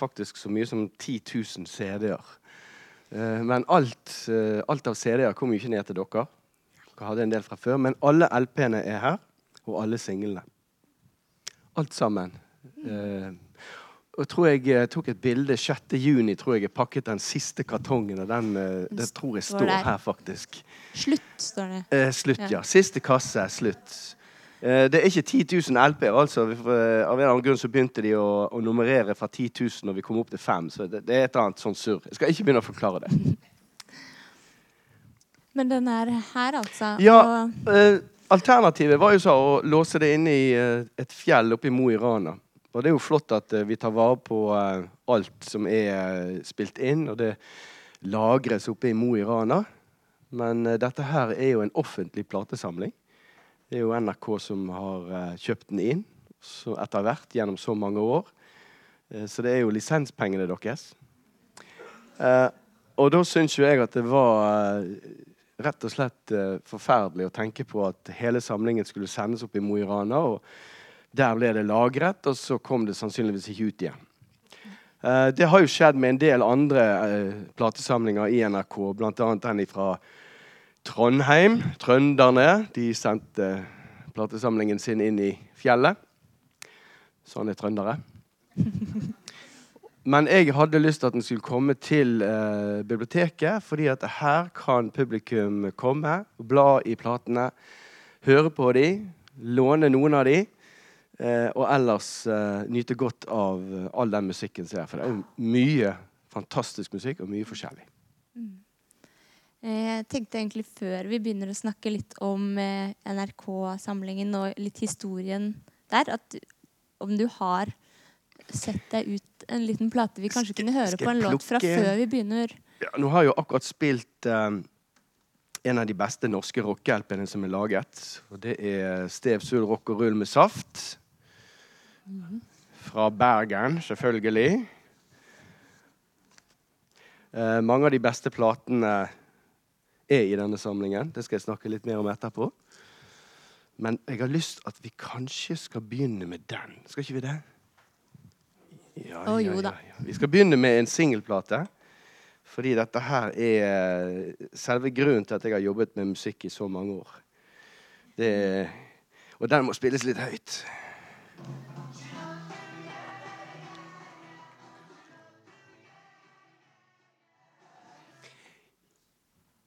faktisk så mye som 10 000 CD-er. Eh, men alt, eh, alt av CD-er kom jo ikke ned til dere. Dere hadde en del fra før. Men alle LP-ene er her, og alle singlene. Alt sammen. Eh, og tror jeg eh, tok et bilde 6. juni, tror jeg jeg pakket den siste kartongen. Og den, eh, det tror jeg Står står her, faktisk. Slutt, står det. Eh, slutt, Ja. ja. Siste kasse, slutt. Eh, det er ikke 10 000 LP-er, altså. Eh, Av en eller annen grunn så begynte de å, å nummerere fra 10 000 når vi kom opp til 5. Så det, det er et eller annet sånn surr. Jeg skal ikke begynne å forklare det. Men den er her, altså. Ja, Og eh, alternativet var jo så å låse det inne i eh, et fjell oppe i Mo i Rana. Og det er jo flott at eh, vi tar vare på alt som er spilt inn, og det lagres oppe i Mo i Rana. Men dette her er jo en offentlig platesamling. Det er jo NRK som har eh, kjøpt den inn etter hvert gjennom så mange år. Eh, så det er jo lisenspengene deres. Eh, og da syns jo jeg at det var rett og slett forferdelig å tenke på at hele samlingen skulle sendes opp i Mo i Rana. og Der ble det lagret, og så kom det sannsynligvis ikke ut igjen. Det har jo skjedd med en del andre platesamlinger i NRK, bl.a. den fra Trondheim. Trønderne. De sendte platesamlingen sin inn i fjellet. Sånn er trøndere. Men jeg hadde lyst til at den skulle komme til eh, biblioteket, fordi at her kan publikum komme, bla i platene, høre på de, låne noen av de, eh, og ellers eh, nyte godt av all den musikken som er. For det er jo mye fantastisk musikk, og mye forskjellig. eh, jeg tenkte egentlig før vi begynner å snakke litt om eh, NRK-samlingen og litt historien der, at om du har sett deg ut en liten plate vi kanskje Skal- kunne høre på en låt fra før vi begynner. Ja, nå har jeg jo akkurat spilt eh, en av de beste norske rocke-LP-ene som er laget. Og det er Stev Sul Rock og Rull med saft. Fra Bergen, selvfølgelig. Uh, mange av de beste platene er i denne samlingen. Det skal jeg snakke litt mer om etterpå. Men jeg har lyst at vi kanskje skal begynne med den. Skal ikke vi det? Ja, Å, jo da. ja. Vi skal begynne med en singelplate. Fordi dette her er selve grunnen til at jeg har jobbet med musikk i så mange år. Det, og den må spilles litt høyt.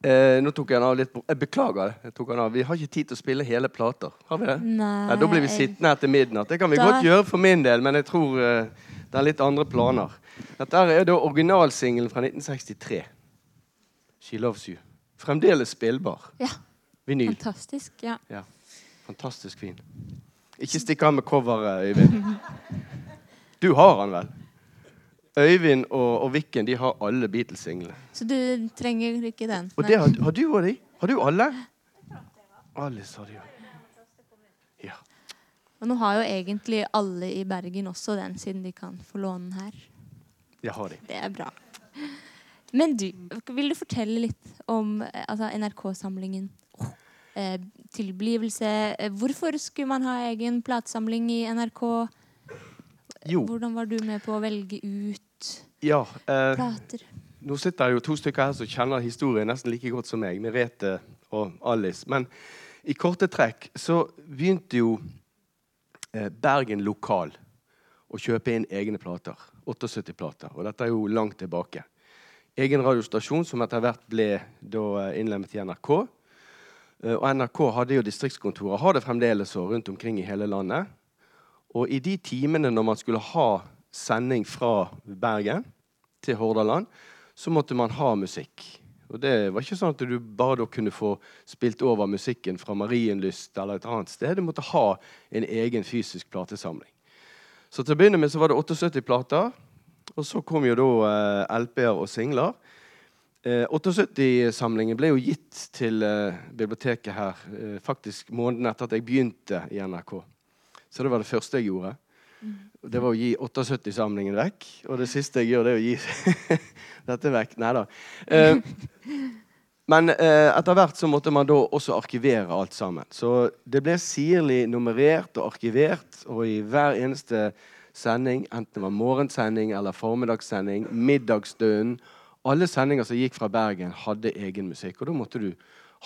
Eh, nå tok jeg den av litt Jeg beklager. Jeg tok den av. Vi har ikke tid til å spille hele plater. Har vi det? Nei, Ja, da blir vi sittende etter midnatt. Det kan vi Da- godt gjøre for min del, men jeg tror eh, det er litt andre planer. Dette er da originalsingelen fra 1963. 'She Loves You'. Fremdeles spillbar. Ja, Vinyl. fantastisk. Ja. Ja. Fantastisk fin. Ikke stikk av med coveret, Øyvind. Du har han vel? Øyvind og, og Vikken de har alle Beatles-singlene. Så du trenger ikke den? Og det har, har du òg de? Har du alle? Alice har de. Ja. Og nå har jo egentlig alle i Bergen også den, siden de kan få låne den her. Jeg har de. Det er bra. Men du, vil du fortelle litt om eh, altså NRK-samlingen? Eh, tilblivelse. Eh, Hvorfor skulle man ha egen platesamling i NRK? Jo. Hvordan var du med på å velge ut Ja. Eh, plater? Nå sitter det jo to stykker her som kjenner historien nesten like godt som meg, Merete og Alice. Men i korte trekk så begynte jo eh, Bergen Lokal å kjøpe inn egne plater. 78 plater. Og dette er jo langt tilbake. Egen radiostasjon som etter hvert ble da eh, innlemmet i NRK. Eh, Og NRK hadde jo distriktskontorer, har det fremdeles rundt omkring i hele landet. Og i de timene når man skulle ha sending fra Bergen til Hordaland, så måtte man ha musikk. Og det var ikke sånn at du bare kunne få spilt over musikken fra Marienlyst eller et annet sted. Du måtte ha en egen fysisk platesamling. Så til å begynne med så var det 78 plater. Og så kom jo da eh, LP-er og singler. Eh, 78-samlingen ble jo gitt til eh, biblioteket her eh, faktisk måneden etter at jeg begynte i NRK. Så det var det første jeg gjorde. Det var å gi 78-samlingen vekk. Og det siste jeg gjør, det er å gi dette vekk. Nei da. Eh, men eh, etter hvert så måtte man da også arkivere alt sammen. Så det ble sirlig nummerert og arkivert, og i hver eneste sending, enten det var morgensending eller formiddagssending, middagsstunden Alle sendinger som gikk fra Bergen, hadde egen musikk, og da måtte du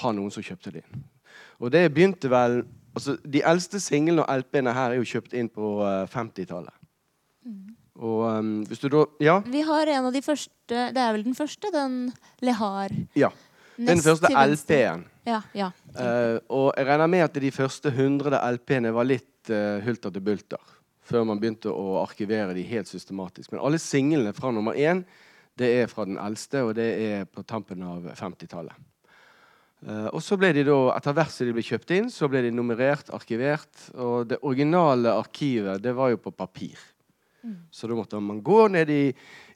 ha noen som kjøpte det inn. Og det begynte vel altså De eldste singlene og LP-ene her er jo kjøpt inn på uh, 50-tallet. Og um, hvis du da Ja? Vi har en av de første Det er vel den første, den Lehar. ja. Den første. LP-en. Ja, ja. Uh, og jeg regner med at de første 100 LP-ene var litt uh, hulter til bulter. Før man begynte å arkivere de helt systematisk. Men alle singlene fra nummer én det er fra den eldste, og det er på tampen av 50-tallet. Eh, og så ble de da, Etter hvert som de ble kjøpt inn, så ble de nummerert, arkivert. Og det originale arkivet det var jo på papir. Så da måtte man gå ned i,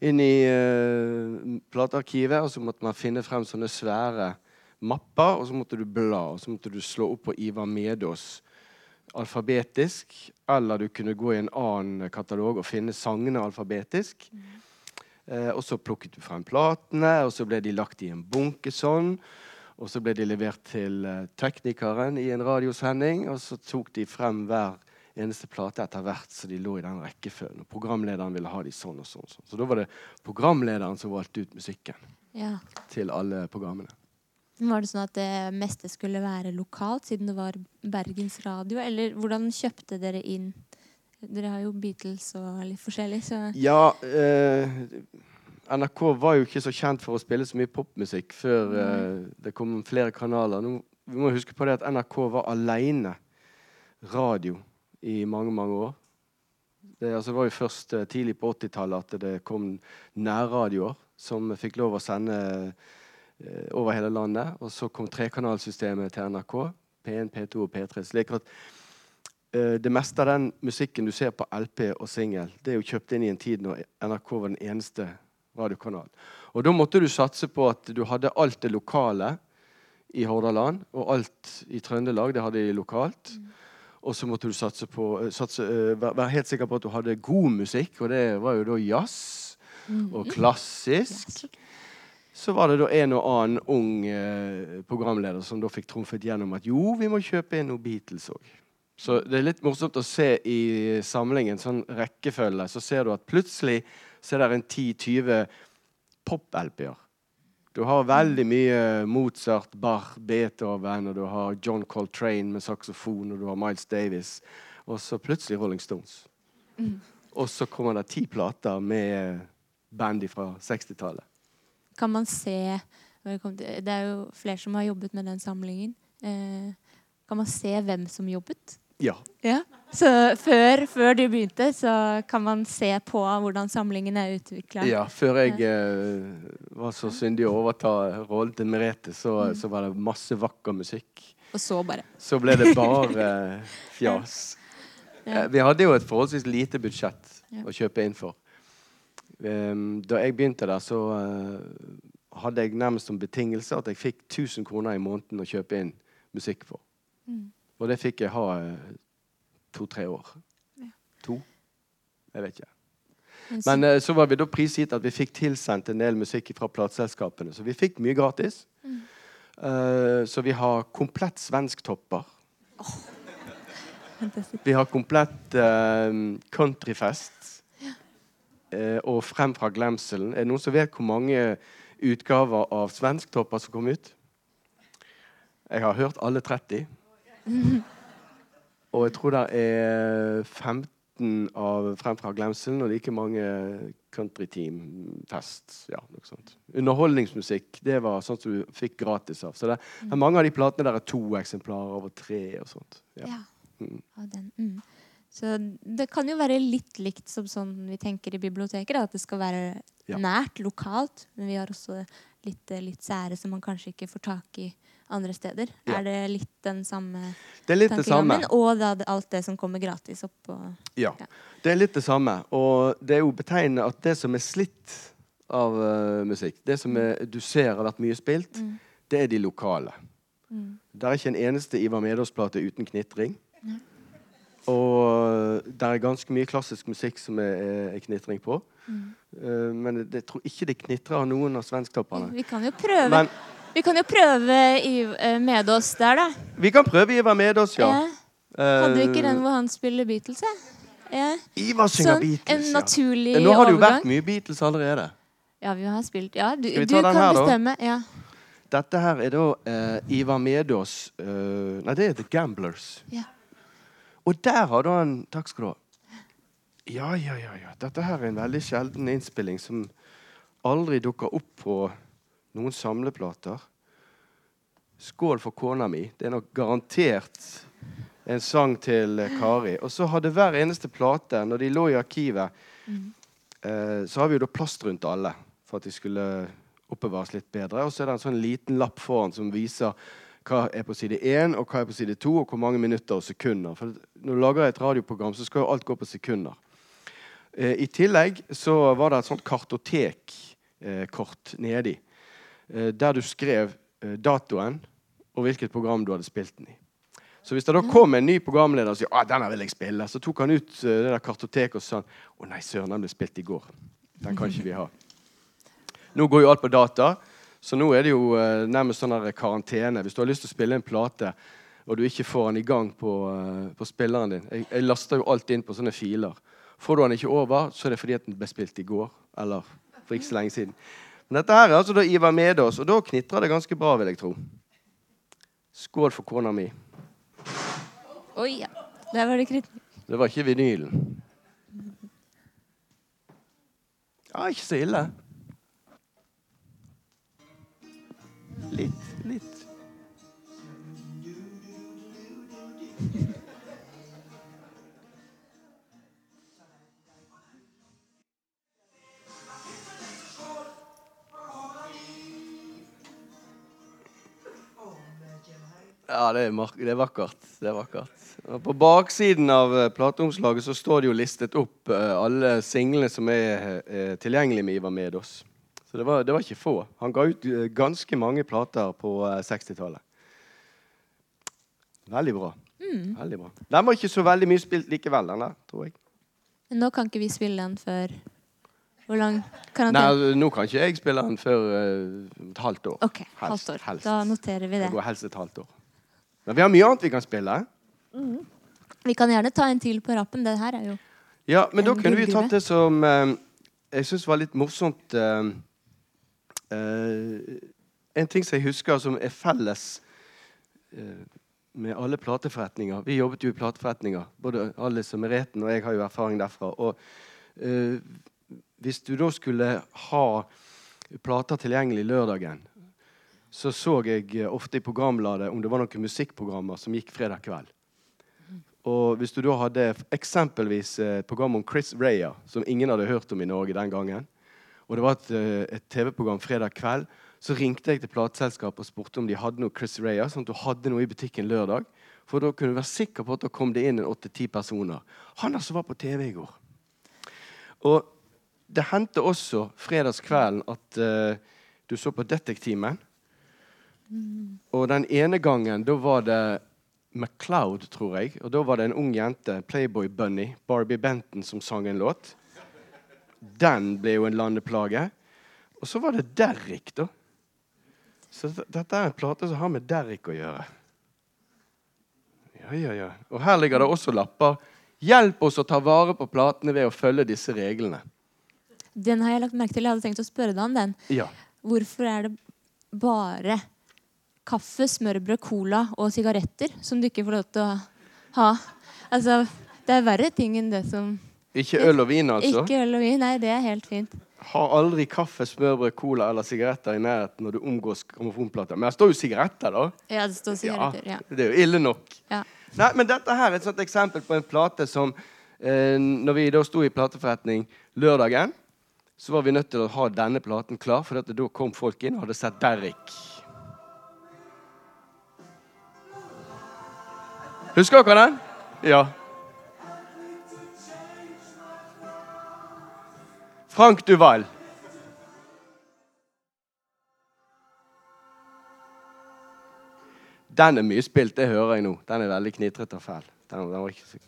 inn i uh, platearkivet, og så måtte man finne frem sånne svære mapper, og så måtte du bla, og så måtte du slå opp på Ivar Medås alfabetisk, eller du kunne gå i en annen katalog og finne sangene alfabetisk. Eh, og så plukket du frem platene, og så ble de lagt i en bunke sånn. Og så ble de levert til eh, teknikeren i en radiosending, og så tok de frem hver eneste plate etter hvert så de lå i den rekkefølgen. Og programlederen ville ha de sånn og sånn. sånn. Så da var det programlederen som valgte ut musikken ja. til alle programmene. Var det sånn at det meste skulle være lokalt, siden det var Bergens Radio? Eller hvordan kjøpte dere inn? Dere har jo Beatles og litt forskjellig, så Ja, eh, NRK var jo ikke så kjent for å spille så mye popmusikk før uh, det kom flere kanaler. Nå, vi må huske på det at NRK var aleine radio i mange, mange år. Det altså, var jo først uh, tidlig på 80-tallet at det kom nærradioer som fikk lov å sende uh, over hele landet. Og så kom trekanalsystemet til NRK. P1, P2 og P3. slik at det meste av den musikken du ser på LP og singel, det er jo kjøpt inn i en tid når NRK var den eneste radiokanalen. Og da måtte du satse på at du hadde alt det lokale i Hordaland, og alt i Trøndelag, det hadde de lokalt. Og så måtte du satse på, eh, satse, eh, være helt sikker på at du hadde god musikk, og det var jo da jazz og klassisk. Så var det da en og annen ung eh, programleder som da fikk trumfet gjennom at jo, vi må kjøpe inn noen Beatles òg. Så det er litt morsomt å se i samlingen, sånn rekkefølge, så ser du at plutselig så er det en 10-20 pop-LP-er. Du har veldig mye Mozart, Bach, Beethoven, og du har John Coltrane med saksofon, og du har Miles Davis, og så plutselig Rolling Stones. Og så kommer det ti plater med bandy fra 60-tallet. kan man se Det er jo flere som har jobbet med den samlingen. Eh, kan man se hvem som jobbet? Ja. Ja. Så før, før du begynte, så kan man se på hvordan samlingen er utvikla? ja. Før jeg eh, var så syndig å overta rollen til Merete, så, så var det masse vakker musikk. Og så bare Så ble det bare fjas. Ja. Eh, Vi hadde jo et forholdsvis lite budsjett Ja. å kjøpe inn for. Em, Da jeg begynte der, så eh, hadde jeg nærmest som betingelse at jeg fikk 1000 kroner i måneden å kjøpe inn musikk for. Mm. Og det fikk jeg ha eh, to-tre år. Ja. To? Jeg vet ikke. Men så- eh, så var vi da prisgitt at vi fikk tilsendt en del musikk fra plateselskapene. Så vi fikk mye gratis. Mm. Uh, så vi har komplett svensktopper. Oh. Vi har komplett uh, countryfest. Uh, og Frem fra glemselen. Er det noen som vet hvor mange utgaver av Svensktopper som kom ut? Jeg har hørt alle 30. Og jeg tror det er 15 av Frem fra glemselen og like mange Country Team-fest. Ja, noe sånt. Underholdningsmusikk det var sånt som du fikk gratis av. Så det, er mange av de platene der er to eksemplarer over tre. og sånt. Ja. Ja. Mm. Så det kan jo være litt likt som sånn vi tenker i biblioteket, da, at det skal være Ja. nært, lokalt. Men vi har også litt, eh, litt sære som man kanskje ikke får tak i andre steder. Ja. Er det litt den samme Det er litt det samme. Og da alt det som kommer gratis oppå Ja, Ja. det er litt det samme. Og det er jo betegnende at det som er slitt av uh, musikk, det som er, du ser har vært mye spilt, Mm. det er de lokale. Mm. Det er ikke en eneste Ivar Medås-plate uten knitring. Og det er ganske mye klassisk musikk som er, er knitring på. Mm. Uh, men det- jeg tror ikke det knitrer av noen av svensktopperne. Vi kan jo prøve, Men vi kan jo prøve i, uh, med oss der, da. vi kan prøve Ivar Medås, ja. Eh, Hadde vi ikke Eh, den hvor han spiller Beatles? Ja. Ivar synger Sånn, Beatles. en naturlig overgang. Nå har det jo vært mye Beatles allerede. Ja, vi har spilt Ja, du, du kan her, da? bestemme. Ja. Dette her er da uh, Ivar Medås Nei, det er The Gamblers. Ja. Og der har du en Takk skal du ha. Ja, ja, ja, ja. Dette her er en veldig sjelden innspilling som aldri dukker opp på noen samleplater. Skål for kona mi. Det er nok garantert en sang til eh, Kari. Og så hadde hver eneste plate, når de lå i arkivet, eh, så har vi jo da plast rundt alle for at de skulle oppbevares litt bedre. Og så er det en sånn liten lapp foran som viser hva er på side 1 og hva er på side 2, og hvor mange minutter og sekunder. For når du lager et radioprogram, så skal jo alt gå på sekunder. Eh, I tillegg så var det et sånt kartotekkort nedi, eh, der du skrev eh, datoen og hvilket program du hadde spilt den i. Så hvis det da kom en ny programleder og sier ah, denne vil jeg spille, så tok han ut eh, det der kartoteket og sa å nei, søren, den ble spilt i går. Den kan ikke vi ha. Nå går jo alt på data, så nå er det jo eh, nærmest sånn karantene. Hvis du har lyst til å spille en plate, og du ikke får den i gang på, eh, på spilleren din jeg, jeg laster jo alt inn på sånne filer. Får du den ikke over, så er det fordi at den ble spilt i går. Eller for ikke så lenge siden. Men dette her er altså da Ivar Medås, og da knitrer det ganske bra, vil jeg tro. Skål for kona mi. Oi, ja. Der var det kritt. Det var ikke vinylen. Ja, ikke så ille. Litt, litt. Ja, det er, det er vakkert. Det er vakkert. Og på baksiden av eh, plateomslaget så står det jo listet opp eh, alle singlene som er eh, tilgjengelige med Ivar Medås. Så det var, det var ikke få. Han ga ut eh, ganske mange plater på eh, 60-tallet. Veldig bra. Veldig bra. Den var ikke så veldig mye spilt likevel, den der, tror jeg. Men nå kan ikke vi spille den før Hvor lang karantene? Nei, nå kan ikke jeg spille den før uh, et halvt år. OK, halvt år. helst. Da noterer vi Det det. går helst et halvt år. Men vi har mye annet vi kan spille. Vi kan gjerne ta en til på rappen. Det her er jo Ja, men da kunne vi tatt det som uh, jeg syns var litt morsomt eh, eh, En ting som jeg husker som er felles eh, med alle plateforretninger Vi jobbet jo i plateforretninger, både Alice og Mereten, og jeg har jo erfaring derfra. Og eh, hvis du da skulle ha plater tilgjengelig lørdagen, så så jeg eh, ofte i programbladet om det var noen musikkprogrammer som gikk fredag kveld. Og hvis du da hadde eksempelvis eh, et program om Chris Raya, som ingen hadde hørt om i Norge den gangen, og det var et, eh, et TV-program fredag kveld, så ringte jeg til plateselskapet og spurte om de hadde noe Chris Rea, sånn at hun hadde noe i butikken lørdag. For da kunne du være sikker på at da kom det inn en åtte-ti personer. Han altså var på TV i går. Og det hendte også fredagskvelden at uh, du så på Detektimen. Og den ene gangen, da var det MacLeod, tror jeg. Og da var det en ung jente, Playboy Bunny, Barbie Benton, som sang en låt. Den ble jo en landeplage. Og så var det Derrick, da. Så dette er en plate som har med Derrick å gjøre. Ja, ja, ja. Og her ligger det også lapper. Hjelp oss å ta vare på platene ved å følge disse reglene. Den har jeg lagt merke til. Jeg hadde tenkt å spørre deg om den. Ja. Hvorfor er det bare kaffe, smørbrød, cola og sigaretter som du ikke får lov til å ha? Altså, det er verre ting enn det som Ikke øl og vin, altså? Ikke øl og vin. Nei, det er helt fint. Har aldri kaffe, smørbrød, cola eller sigaretter i nærheten når du omgås grammofonplater. Men det står jo sigaretter, da. Ja, det står sigaretter. Ja. Det er jo ille nok. Ja. Nei, men dette her er et sånt eksempel på en plate som eh, Når vi da sto i plateforretning lørdagen, så var vi nødt til å ha denne platen klar, for da kom folk inn og hadde sett Derrick. Husker dere den? Ja. Frank Duval. Den er mye spilt, det hører jeg nå. Den er veldig knitrete og fæl. Den, den var ikke.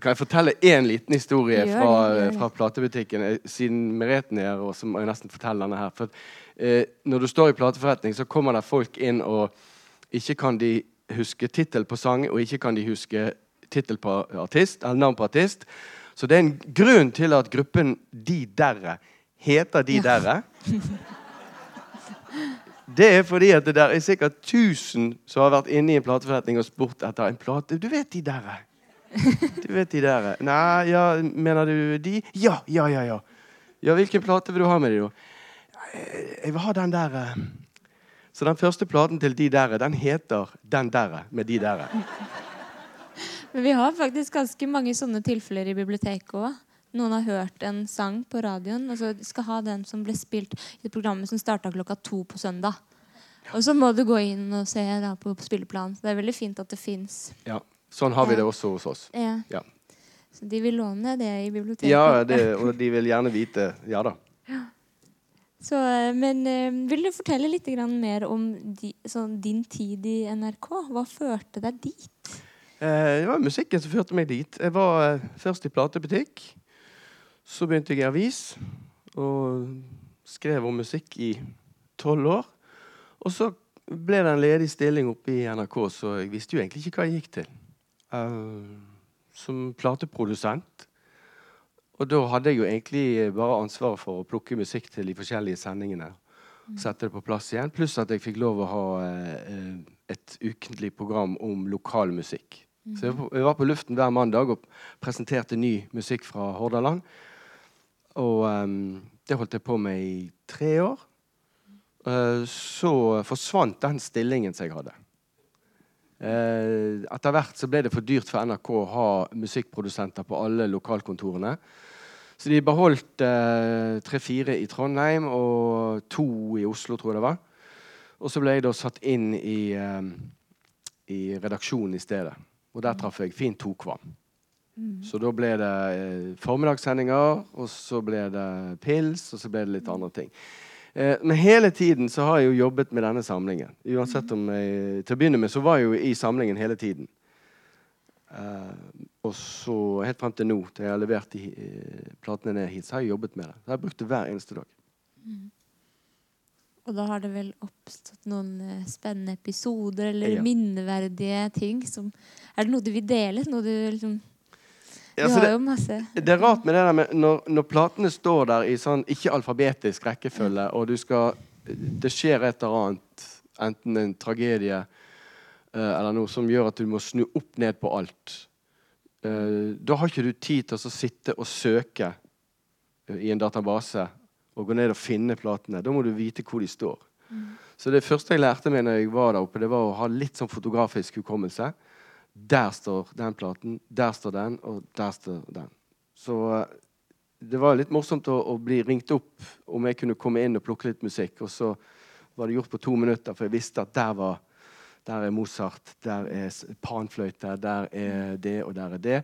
Kan jeg fortelle én liten historie Gjør fra, gjør det. fra platebutikken? Eh, Siden Mereten er her, så må jeg nesten fortelle denne her. For, eh, når du står i plateforretning, så kommer det folk inn, og ikke kan de huske tittel på sang, og ikke kan de huske tittel på artist, eller navn på artist. Så det er en grunn til at gruppen De derre heter De derre. Det er fordi at det der er sikkert 1000 som har vært inne i en plateforretning og spurt etter en plate. Du vet De derre? Du vet De derre? Nei, ja, mener du de? Ja, ja, ja. ja. Ja, Hvilken plate vil du ha med de, da? Jeg vil ha den der eh. Så den første platen til De derre, den heter Den derre med De derre. Men vi har faktisk ganske mange sånne tilfeller i biblioteket òg. Noen har hørt en sang på radioen, og så skal ha den som ble spilt i et programmet som starta klokka to på søndag. Og så må du gå inn og se da, på spilleplanen. Så det er veldig fint at det fins. Ja, Sånn har vi det også hos oss. Ja. Ja. Så de vil låne det i biblioteket. Ja, det, og de vil gjerne vite Ja da. Så, eh, men eh, vil du fortelle litt mer om di, sånn, din tid i NRK? Hva førte deg dit? Eh, det var musikken som førte meg dit. Jeg var eh, først i platebutikk. Så begynte jeg i avis og skrev om musikk i tolv år. Og så ble det en ledig stilling oppe i NRK, så jeg visste jo egentlig ikke hva jeg gikk til. Uh, som plateprodusent. Og da hadde jeg jo egentlig bare ansvaret for å plukke musikk til de forskjellige sendingene. Sette det på plass igjen. Pluss at jeg fikk lov å ha eh, et ukentlig program om lokal musikk. Så jeg var på- jeg var på luften hver mandag og presenterte ny musikk fra Hordaland. Og um, det holdt jeg på med i tre år. Uh, så forsvant den stillingen som jeg hadde. Uh, etter hvert så ble det for dyrt for NRK å ha musikkprodusenter på alle lokalkontorene. Så de beholdt eh, tre-fire i Trondheim og to i Oslo, tror jeg det var. Og så ble jeg da satt inn i, eh, i redaksjonen i stedet. Og der traff jeg fint Tokvam. Så da ble det eh, formiddagssendinger, og så ble det pils, og så ble det litt andre ting. Eh, men hele tiden så har jeg jo jobbet med denne samlingen. Uansett om jeg, Til å begynne med så var jeg jo i samlingen hele tiden. Eh, og så helt frem til nå, til jeg har levert de, eh, platene ned hit, så har jeg jobbet med det. Så har jeg brukt det hver eneste dag. Og da har det vel oppstått noen eh, spennende episoder eller Ja. minneverdige ting som Er det noe du vil dele? Noe du liksom Ja, så har det- Det er rart med det der med når, når platene står der i sånn ikke alfabetisk rekkefølge, og du skal Det skjer et eller annet, enten en tragedie uh, eller noe som gjør at du må snu opp ned på alt. Uh, da har ikke du tid til å sitte og søke i en database og gå ned og finne platene. Da må du vite hvor de står. Så det første jeg lærte meg når jeg var der oppe, det var å ha litt sånn fotografisk hukommelse. Der står den platen, der står den, og der står den. Så eh, det var litt morsomt å, å bli ringt opp om jeg kunne komme inn og plukke litt musikk. Og så var det gjort på to minutter, for jeg visste at der var der er Mozart, der er panfløyte, der er det, og der er det.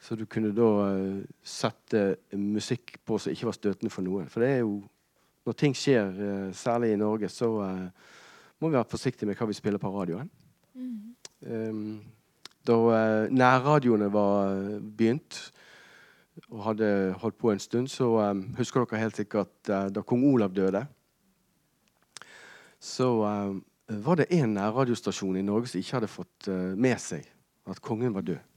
Så du kunne da eh, sette musikk på som ikke var støtende for noen. For det er jo Når ting skjer, eh, særlig i Norge, så eh, må vi være forsiktige med hva vi spiller på radioen. Um, da nærradioene var begynt og hadde holdt på en stund, så um, husker dere helt sikkert eh, da kong Olav døde. Så um, var det en nærradiostasjon i Norge som ikke hadde fått med seg at kongen var død.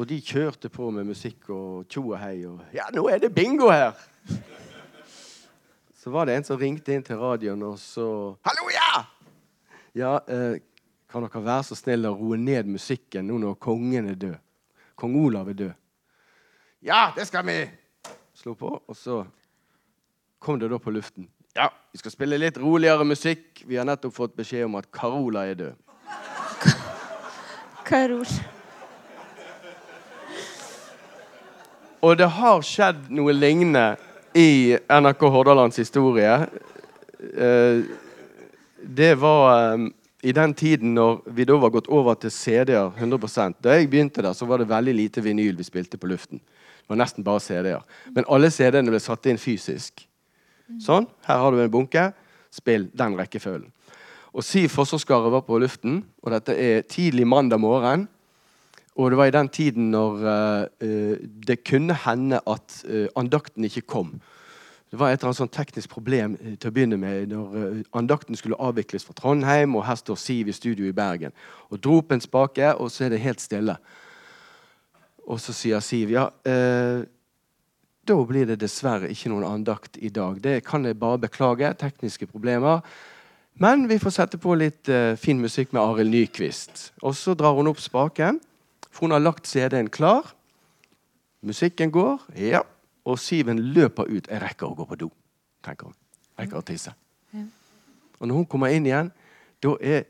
Og de kjørte på med musikk og tjo og hei og Ja, nå er det bingo her! Så var det en som ringte inn til radioen, og så Hallo, ja! Ja, eh, kan dere være så snill å roe ned musikken nå når kongen er død? Kong Olav er død. Ja, det skal vi! Slo på, og så kom det da på luften. Ja, vi skal spille litt roligere musikk. Vi har nettopp fått beskjed om at Carola er død. Karol. Og det har skjedd noe lignende i NRK Hordalands historie. Eh, det var eh, i den tiden når vi da var gått over til CD-er 100% Da jeg begynte der, så var det veldig lite vinyl vi spilte på luften. Det var nesten bare CD-er. Men alle CD-ene ble satt inn fysisk. Sånn. Her har du en bunke. Spill den rekkefølgen. Og Siv Fosserskaret var på luften, og dette er tidlig mandag morgen. Og det var i den tiden når eh, det kunne hende at uh, andakten ikke kom. Det var et eller annet sånn teknisk problem til å begynne med når andakten skulle avvikles fra Trondheim, og her står Siv i studio i Bergen. Og dro opp en spake, og så er det helt stille. Og så sier Siv ja, eh, da blir det dessverre ikke noen andakt i dag. Det kan jeg bare beklage. Tekniske problemer. Men vi får sette på litt eh, fin musikk med Arild Nyquist. Og så drar hun opp spaken, for hun har lagt CD-en klar. Musikken går, ja. Og Siven løper ut. Jeg rekker å gå på do, tenker hun. Rekker å tisse. Ja. Og når hun kommer inn igjen, da er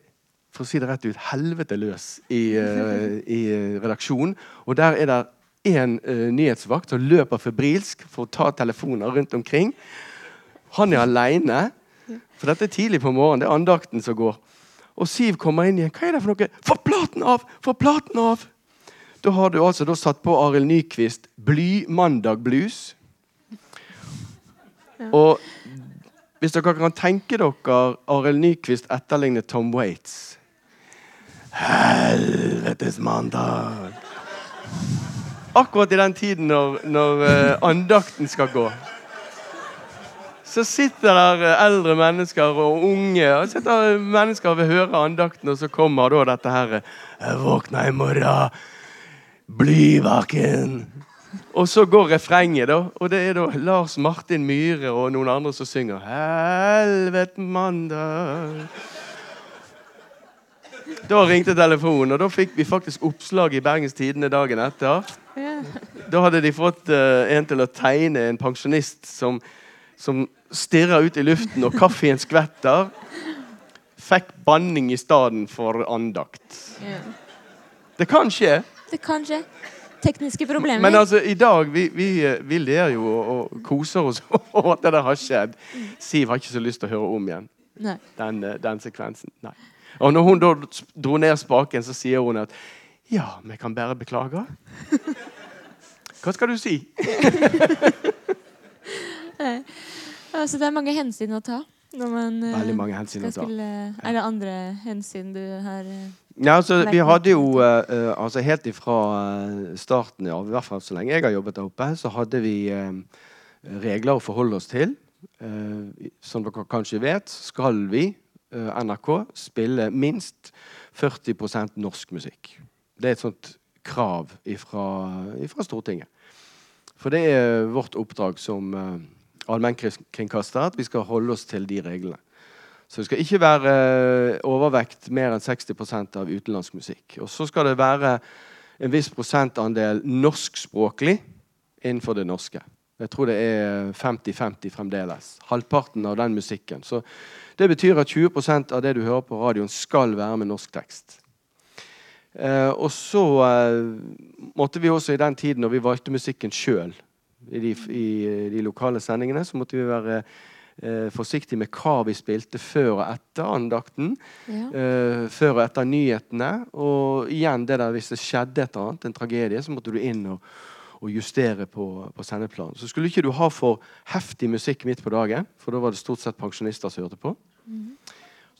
for å si det rett ut, helvete løs i, uh, i eh, redaksjonen. Og der er det én uh, nyhetsvakt som løper febrilsk for å ta telefoner rundt omkring. Han er aleine, for dette er tidlig på morgenen. Det er andakten som går. Og Siv kommer inn igjen. Hva er det for noe? Få platen av! Få platen av! Da har du altså satt på Arild Nyquist Blymandag blues. Og hvis dere kan tenke dere Arild Nyquist etterligne Tom Waits Helvetes mandag! Akkurat i den tiden når, når eh, andakten skal gå. Så sitter der eh, eldre mennesker og unge og sitter mennesker og vil høre andakten, og så kommer da dette her våkna i morgen, blyvaken. Og så går refrenget, da. Og det er da Lars Martin Myhre og noen andre som synger Helvete mandag. Da ringte telefonen, og da fikk vi faktisk oppslag i Bergens Tidende dagen etter. Da hadde de fått uh, en til å tegne en pensjonist som, som stirrer ut i luften, og kaffen skvetter. Fikk banning i stedet for andakt. Ja. Det kan skje. Det kan skje. Tekniske problemer. Men altså, i dag vi, vi, vi ler jo og, og koser oss over at det der har skjedd. Siv har ikke så lyst til å høre om igjen den, eh, den sekvensen. Nei. Og når hun da dro ned spaken, så sier hun at ja, vi kan bare beklage. Hva skal du si? Altså, det er mange hensyn å ta man eh, Veldig mange hensyn å ta. Skulle, Er det andre hensyn du har eh, Ja, altså, vi hadde jo eh, altså Helt ifra eh, starten av, i hvert fall så lenge jeg har jobbet der oppe, så hadde vi uh, regler å forholde oss til. Uh, som dere kanskje vet, skal vi, NRK, spille minst 40% norsk musikk. Det er et sånt krav fra Stortinget. For det er vårt oppdrag som uh, allmennkringkaster at vi skal holde oss til de reglene. Så det skal ikke være eh, overvekt mer enn 60% av utenlandsk musikk. Og så skal det være en viss prosentandel norskspråklig innenfor det norske. Jeg tror det er 50-50 fremdeles. Halvparten av den musikken. Så det betyr at 20% av det du hører på radioen, skal være med norsk tekst. Eh, og så eh, måtte vi også i den tiden når vi valgte musikken sjøl i, i de lokale sendingene, så måtte vi være eh, forsiktig med hva vi spilte før og etter andakten. Ja. eh, før og etter nyhetene. Og igjen det der hvis det skjedde et annet, en tragedie, så måtte du inn og, og justere på, på sendeplanen. Så skulle ikke du ha for heftig musikk midt på dagen, for da var det stort sett pensjonister som hørte på.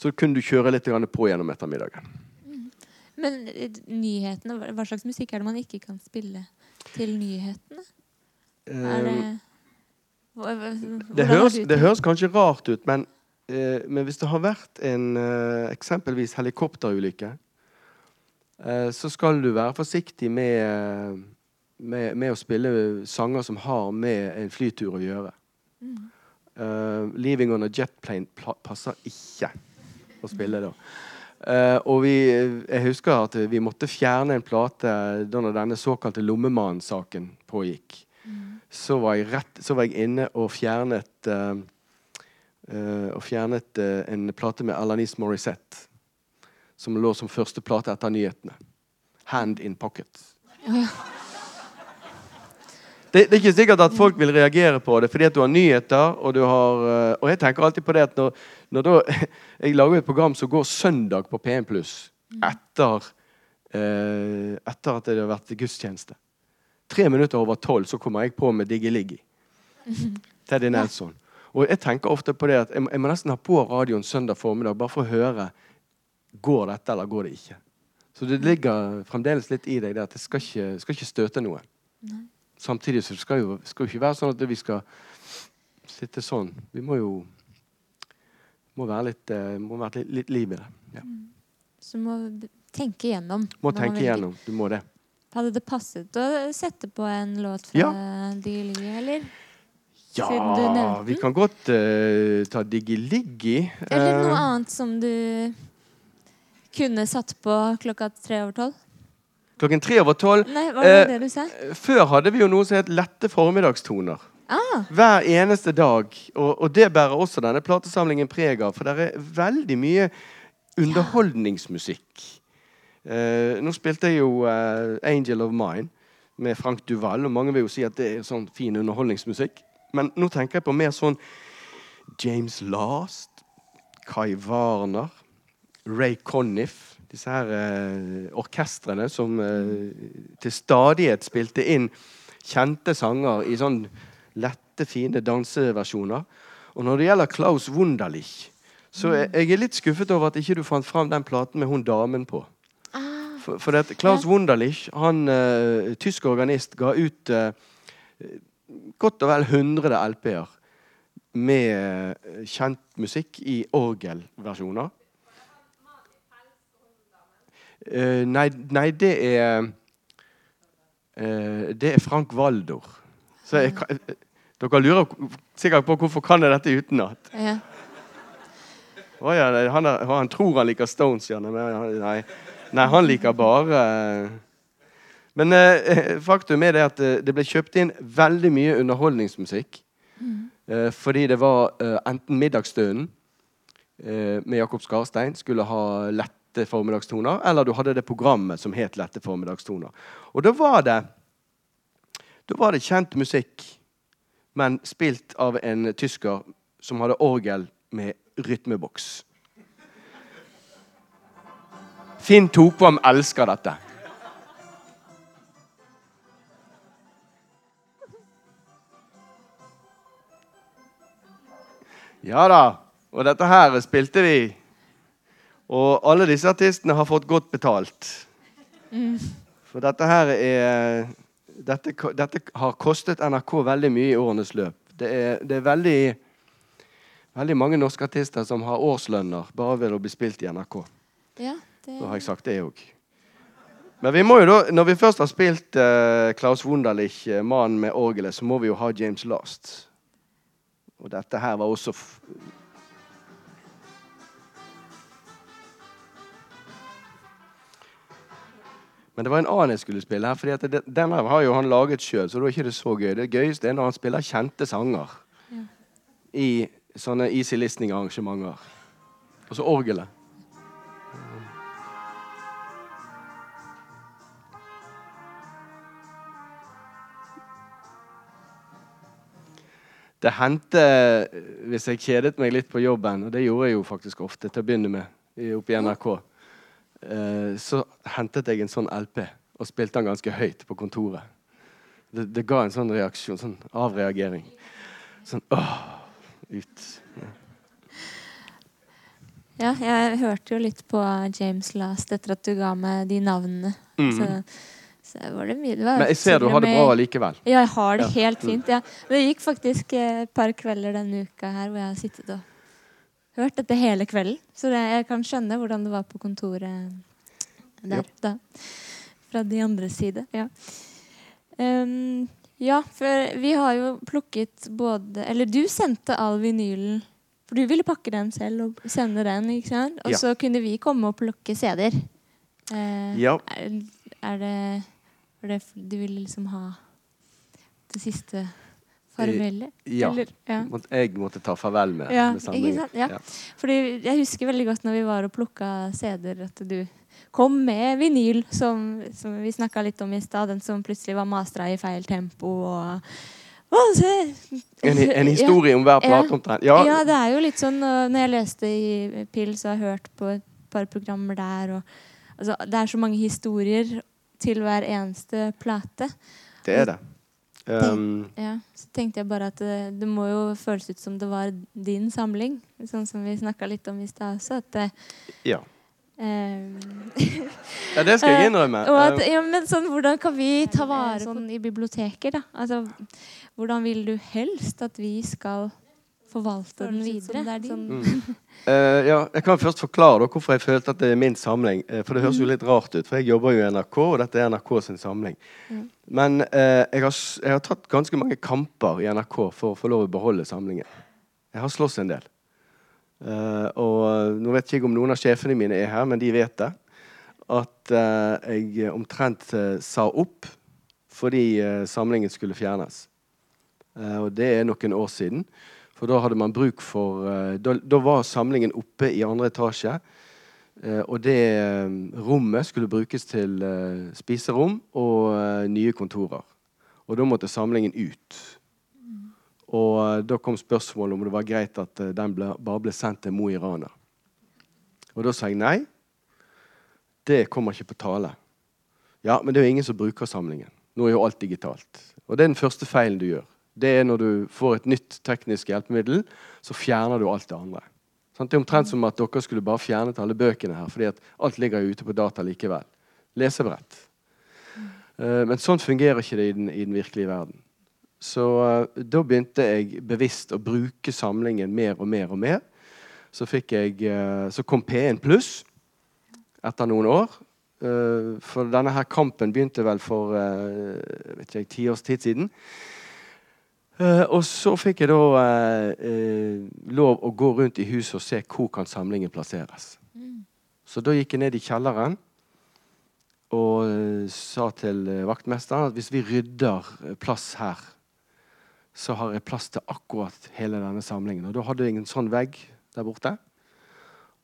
Så kunne du kjøre litt grann på gjennom ettermiddagen. Men eh, nyhetene, hva- slags musikk er det man ikke kan spille til nyhetene? Er det Eh, hva- det, høres, det høres kanskje rart ut, men, eh, men hvis det har vært en eh, eksempelvis helikopterulykke, eh, så skal du være forsiktig med, med, med å spille sanger som har med en flytur å gjøre. Eh, 'Leaving on a Jet Plane' pla- passer ikke å spille da. Eh, og vi, jeg husker at vi måtte fjerne en plate da denne såkalte Lommemannen-saken pågikk. Så, var jeg rett, så var jeg inne og fjernet uh, uh, Og fjernet uh, en plate med Alanis Morissette. Som lå som første plate etter nyhetene. 'Hand in Pocket'. Det, det er ikke sikkert at folk vil reagere på det fordi at du har nyheter. Og du har Og jeg tenker alltid på det at når, når da, Jeg lager et program som går søndag på P1 Pluss etter, eh, etter at det har vært gudstjeneste. Tre minutter over tolv så kommer jeg på med Diggi-Liggi. Teddy Nelson. Og jeg tenker ofte på det at jeg, jeg må nesten ha på radioen søndag formiddag bare for å høre Går dette, eller går det ikke? Så det ligger fremdeles litt i deg det at det skal ikke, skal ikke støte noen. Samtidig så skal jo skal ikke være sånn at vi skal sitte sånn. Vi må jo må være litt, eh, må være litt, litt liv i det. Ja. Så må tenke igjennom. Må tenke igjennom. Du må det. Hadde det passet å sette på en låt fra Ja. Diggy Liggy, eller? Ja, vi kan godt uh, ta Diggy-Liggy. Eller noe Eh, annet som du kunne satt på klokka tre over tolv? klokken tre over tolv. Nei, var det uh, det du sa? Før hadde vi jo noe som het lette formiddagstoner. Ah, Hver eneste dag. Og, og det bærer også denne platesamlingen preg av. For det er veldig mye underholdningsmusikk. Eh, nå spilte jeg jo eh, 'Angel of Mine' med Frank Duval, og mange vil jo si at det er sånn fin underholdningsmusikk. Men nå tenker jeg på mer sånn James Last, Kai Warner, Ray Conniff. Disse her eh, orkestrene som eh, til stadighet spilte inn kjente sanger i sånn lette, fine danseversjoner. Og når det gjelder Klaus Wunderlich, så er jeg er litt skuffet over at ikke du fant fram den platen med hun damen på. For, for det, at Klaus. Wunderlich, han uh, tysk organist, ga ut uh, godt og vel 100 LP-er med uh, kjent musikk i orgelversjoner. Nei, nei, det er Det er Frank Waldor. Så jeg, dere lurer sikkert på hvorfor kan jeg dette utenat. ja. Oh, ja, han, han tror han liker Stones, ja. Men- nei. Nei han liker bare eh, Men eh, faktum er det at eh, det ble kjøpt inn veldig mye underholdningsmusikk. Eh, fordi det var eh, enten Middagsstønen eh, med Jakob Skarstein skulle ha lette formiddagstoner, eller du hadde det programmet som het Lette formiddagstoner. Og da var det Da var det kjent musikk, men spilt av en tysker som hadde orgel med rytmeboks. Finn Tokvam elsker dette. Ja da. Og dette her spilte vi. Og alle disse artistene har fått godt betalt. For dette her er dette, dette har kostet NRK veldig mye i årenes løp. Det er, det er veldig, veldig mange norske artister som har årslønner bare ved å bli spilt i NRK. ja det, Da har jeg sagt det òg. Men vi må jo da, når vi først har spilt uh, Klaus Wunderlich, uh, 'Mannen med orgelet', så må vi jo ha James Last. Og dette her var også Men det var en annen jeg skulle spille her, fordi det, den her har jo han laget sjøl, så da er ikke det så gøy. Det gøyeste er når han spiller kjente sanger Ja. i sånne easy listening-arrangementer. Og så orgelet. Det hendte hvis jeg kjedet meg litt på jobben, og det gjorde jeg jo faktisk ofte til å begynne med oppe i NRK, eh, så hentet jeg en sånn LP og spilte den ganske høyt på kontoret. Det, det ga en sånn reaksjon, sånn avreagering. Sånn åh, ut. ja, jeg hørte jo litt på James Last etter at du ga meg de navnene. Mhm. Så, så var det mye det var Men jeg ser du har det bra likevel. Ja, jeg har det Ja. helt fint. Ja. Det gikk faktisk eh, et par kvelder denne uka her hvor jeg har sittet og hørt dette hele kvelden. Så det, jeg kan skjønne hvordan det var på kontoret der Ja. da. Fra de andre side. Ja. Um, ja, for vi har jo plukket både Eller du sendte all vinylen. For du ville pakke den selv og sende den, ikke sant? Og Ja. så kunne vi komme og plukke CD-er. Uh, Ja. er, er det Var det du ville liksom ha det siste farvelet? Ja. Eller, ja. Jeg måtte ta farvel med, Ja, med samlingen. sant? Ja. Fordi jeg husker veldig godt når vi var og plukka CD-er, at du kom med vinyl, som, som vi snakka litt om i stad. Den som plutselig var mastra i feil tempo og en! En, historie Ja. om hver plate Ja. omtrent. Ja, Ja, det er jo litt sånn Når jeg leste i Pils og har hørt på et par programmer der og, altså, Det er så mange historier til hver eneste plate. det er det. Um, Ja, så tenkte jeg bare at det, det må jo føles ut som det var din samling. Sånn som vi snakka litt om i stad også. At det, ja. eh, ja, det skal jeg innrømme. og at, Um, ja, men sånn, hvordan kan vi ta vare sånn i biblioteker, da? Altså, hvordan vil du helst at vi skal forvalte den som videre. det er din. Mm. Uh, ja, jeg kan først forklare da, hvorfor jeg følte at det er min samling. Uh, for det høres jo litt rart ut, for jeg jobber jo i NRK, og dette er NRK sin samling. Men uh, jeg, har, jeg har tatt ganske mange kamper i NRK for å få lov å beholde samlingen. Jeg har slåss en del. Eh, og nå vet jeg ikke om noen av sjefene mine er her, men de vet det. At eh, jeg omtrent sa opp fordi samlingen skulle fjernes. Eh, og det er noen år siden. For da hadde man bruk for eh, da, da var samlingen oppe i andre etasje. eh, og det eh, rommet skulle brukes til spiserom og nye kontorer. Og da måtte samlingen ut. Og da kom spørsmålet om det var greit at den ble, bare ble sendt til Mo i Rana. Og da sa jeg nei. Det kommer ikke på tale. Ja, men det er jo ingen som bruker samlingen. Nå er jo alt digitalt. Og det er den første feilen du gjør. Det er når du får et nytt teknisk hjelpemiddel, så fjerner du alt det andre. Det er omtrent som at dere skulle bare fjernet alle bøkene her, fordi at alt ligger ute på data likevel. Lesebrett. Eh, men sånn fungerer ikke det i den, i den virkelige verden. Så eh, da begynte jeg bevisst å bruke samlingen mer og mer og mer. Så, jeg, eh, så kom P1 pluss etter noen år. For denne her kampen begynte vel for vet ikke ti års tid siden. Eh, og så fikk jeg da uh, uh, lov å gå rundt i huset og se hvor kan samlingen plasseres. Så da gikk jeg ned i kjelleren og sa til vaktmesteren at hvis vi rydder plass her, så har jeg plass til akkurat hele denne samlingen. Og da hadde jeg en sånn vegg der borte.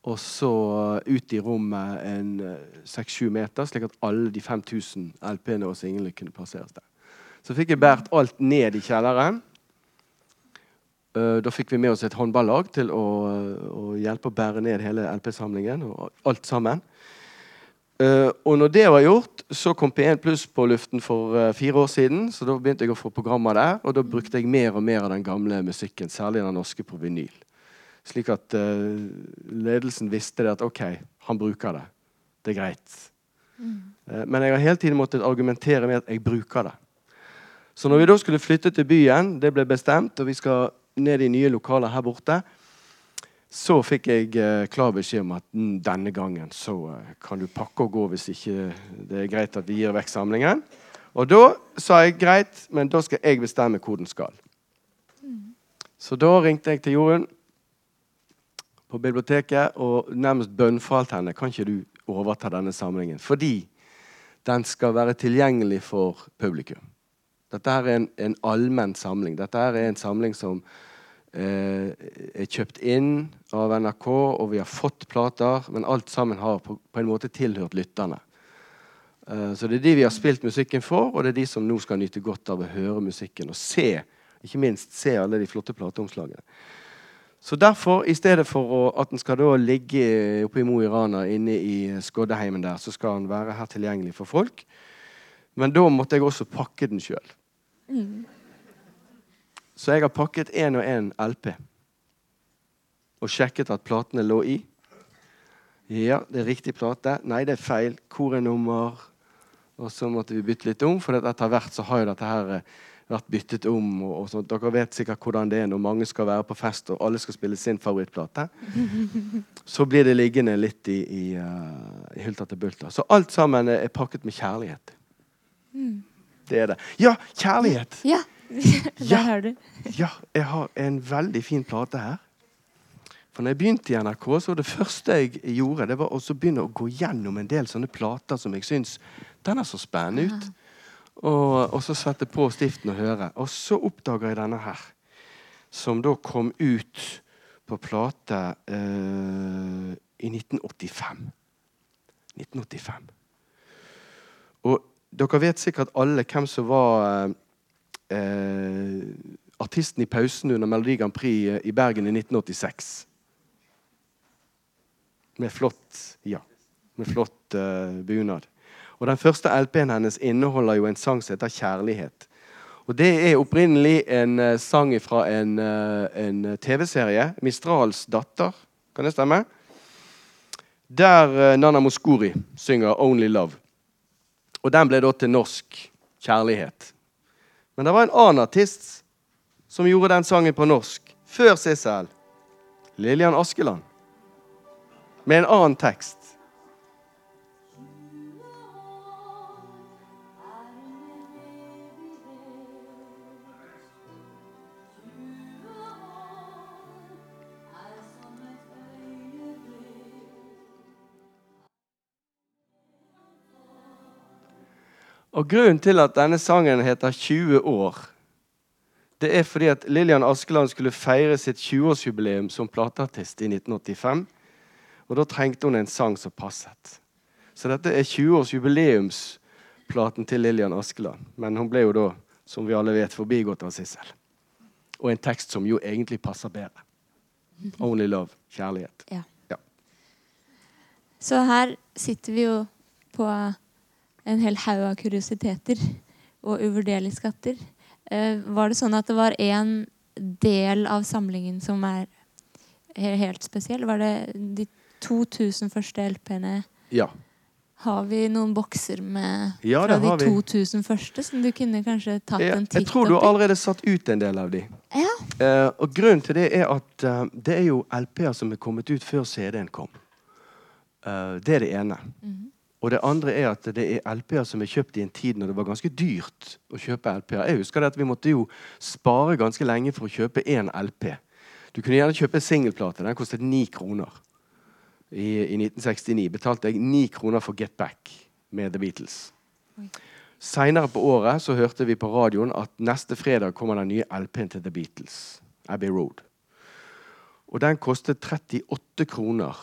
Og så ut i rommet en seks-sju meter, slik at alle de 5000 LP-ene og singlene kunne plasseres der. Så fikk jeg båret alt ned i kjelleren. Eh, Da fikk vi med oss et håndballag til å, å hjelpe å bære ned hele LP-samlingen. og alt sammen. Eh, og når det var gjort, så kom P1 Pluss på luften for eh, fire år siden. Så da begynte jeg å få programmer der, og da brukte jeg mer og mer av den gamle musikken. Særlig den norske på vinyl. Slik at eh, ledelsen visste det at OK, han bruker det. Det er greit. Eh, men jeg har hele tiden måttet argumentere med at jeg bruker det. Så når vi da skulle flytte til byen, det ble bestemt, og vi skal ned i nye lokaler her borte, så fikk jeg eh, klar beskjed om at mm, denne gangen så eh, kan du pakke og gå hvis ikke det er greit at vi gir vekk samlingen. Og da sa jeg greit, men da skal jeg bestemme hvor den skal. Så da ringte jeg til Jorunn på biblioteket og nærmest bønnfalt henne kan ikke du overta denne samlingen. Fordi den skal være tilgjengelig for publikum. Dette her er en, en allmenn samling. Dette her er en samling som eh, er kjøpt inn av NRK, og vi har fått plater, men alt sammen har på, på en måte tilhørt lytterne. Eh, så det er de vi har spilt musikken for, og det er de som nå skal nyte godt av å høre musikken og se, ikke minst se alle de flotte plateomslagene. Så derfor, i stedet for å, at den skal da ligge oppe i Mo i Rana, inne i Skoddeheimen der, så skal den være her tilgjengelig for folk. Men da måtte jeg også pakke den sjøl. Så jeg har pakket én og én LP. Og sjekket at platene lå i. Ja, det er riktig plate. Nei, det er feil. Hvor er nummer? Og så måtte vi bytte litt om, for etter hvert så har jo dette her eh, vært byttet om. Og, og sånt. Dere vet sikkert hvordan det er når mange skal være på fest og alle skal spille sin favorittplate. Så blir det liggende litt i, i, uh, i hulter til bulter. Så alt sammen er pakket med kjærlighet. Det er det. Ja, kjærlighet! Ja, Ja. der har du. Ja, jeg har en veldig fin plate her. For når jeg begynte i NRK, så det første jeg gjorde, det var å begynne å gå gjennom en del sånne plater som jeg syns den er så spennende ut. Og, og så sette på stiften og høre. Og så oppdager jeg denne her, som da kom ut på plate eh, i 1985. 1985. Og dere vet sikkert alle hvem som var eh, artisten i pausen under Melodi Grand Prix eh, i Bergen i 1986. Med flott ja, med flott eh, bunad. Og Den første LP-en hennes inneholder jo en sang som heter 'Kjærlighet'. Og Det er opprinnelig en eh, sang fra en, eh, en TV-serie, 'Mistrals datter'. Kan det stemme? Der eh, Nana Moskori synger 'Only Love'. Og den ble da til norsk 'Kjærlighet'. Men det var en annen artist som gjorde den sangen på norsk. Før Sissel Lillian Askeland. Med en annen tekst. Og Grunnen til at denne sangen heter 20 år, det er fordi at Lillian Askeland skulle feire sitt 20-årsjubileum som plateartist i 1985. Og da trengte hun en sang som passet. Så dette er 20-årsjubileumsplaten til Lillian Askeland. Men hun ble jo da, som vi alle vet, forbigått av Sissel. Og en tekst som jo egentlig passer bedre. Only love. Kjærlighet. Ja. Ja. Så her sitter vi jo på en hel haug av kuriositeter og uvurderlige skatter. Eh, var det sånn at det var én del av samlingen som er helt spesiell? Var det de 2000 første LP-ene? Ja. Har vi noen bokser med Ja, fra de har vi. 2000 første som du kunne kanskje tatt ja, en jeg tror du har allerede satt ut en del av de. Ja. Eh, og grunnen til det er at eh, det er jo LP-er som er kommet ut før CD-en kom. Eh, det er det ene. Mhm. Og det andre er at det er LP-er som er kjøpt i en tid når det var ganske dyrt å kjøpe LP-er. Jeg husker det at vi måtte jo spare ganske lenge for å kjøpe én LP. Du kunne gjerne kjøpe singelplate. Den kostet ni kroner. I, I 1969 betalte jeg ni kroner for Get Back med The Beatles. Seinere på året så hørte vi på radioen at neste fredag kommer den nye LP-en til The Beatles. Abbey Road. Og den kostet 38 kroner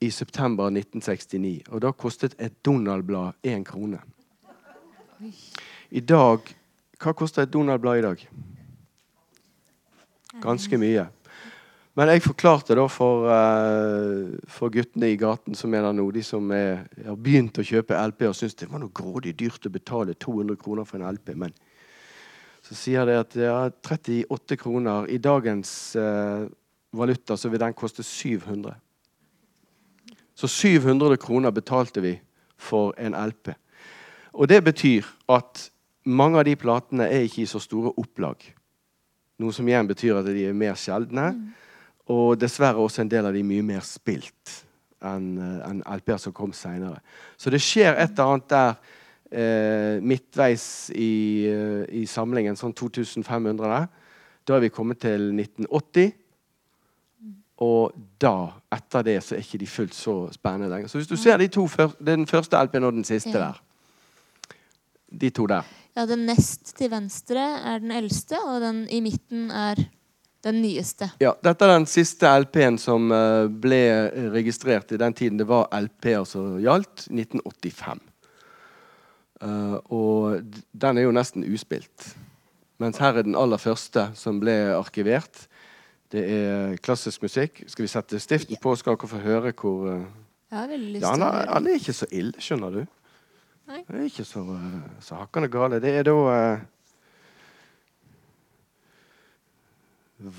i september 1969. Og da kostet et Donald-blad én krone. I dag Hva koster et Donald-blad i dag? Ganske mye. Men jeg forklarte da for, uh, for guttene i gaten som er der nå, de som er, har begynt å kjøpe LP og syns det var noe grådig dyrt å betale 200 kroner for en LP. Men så sier de at ja, 38 kroner I dagens uh, valuta så vil den koste 700. Så 700 kroner betalte vi for en LP. Og det betyr at mange av de platene er ikke i så store opplag. Noe som igjen betyr at de er mer sjeldne. Og dessverre også en del av de mye mer spilt enn en LP-er som kom seinere. Så det skjer et eller annet der eh, midtveis i, eh, i samlingen, sånn 2500. Da er vi kommet til 1980. Og da, etter det, så er ikke de fullt så spennende lenger. Så hvis du ser de to den første LP-en og den siste Ja. der. De to der. Ja, den nest til venstre er den eldste, og den i midten er den nyeste. Ja, dette er den siste LP-en som eh, ble registrert i den tiden det var LP-er som gjaldt, 1985. Eh, og den er jo nesten uspilt. Mens her er den aller første som ble arkivert. Det er klassisk musikk. Skal vi sette stiften på, skal dere få høre hvor eh, Ja, han er, han er ikke så ille, skjønner du. Nei. Han er ikke så, eh, så hakkende gale. Det er da uh,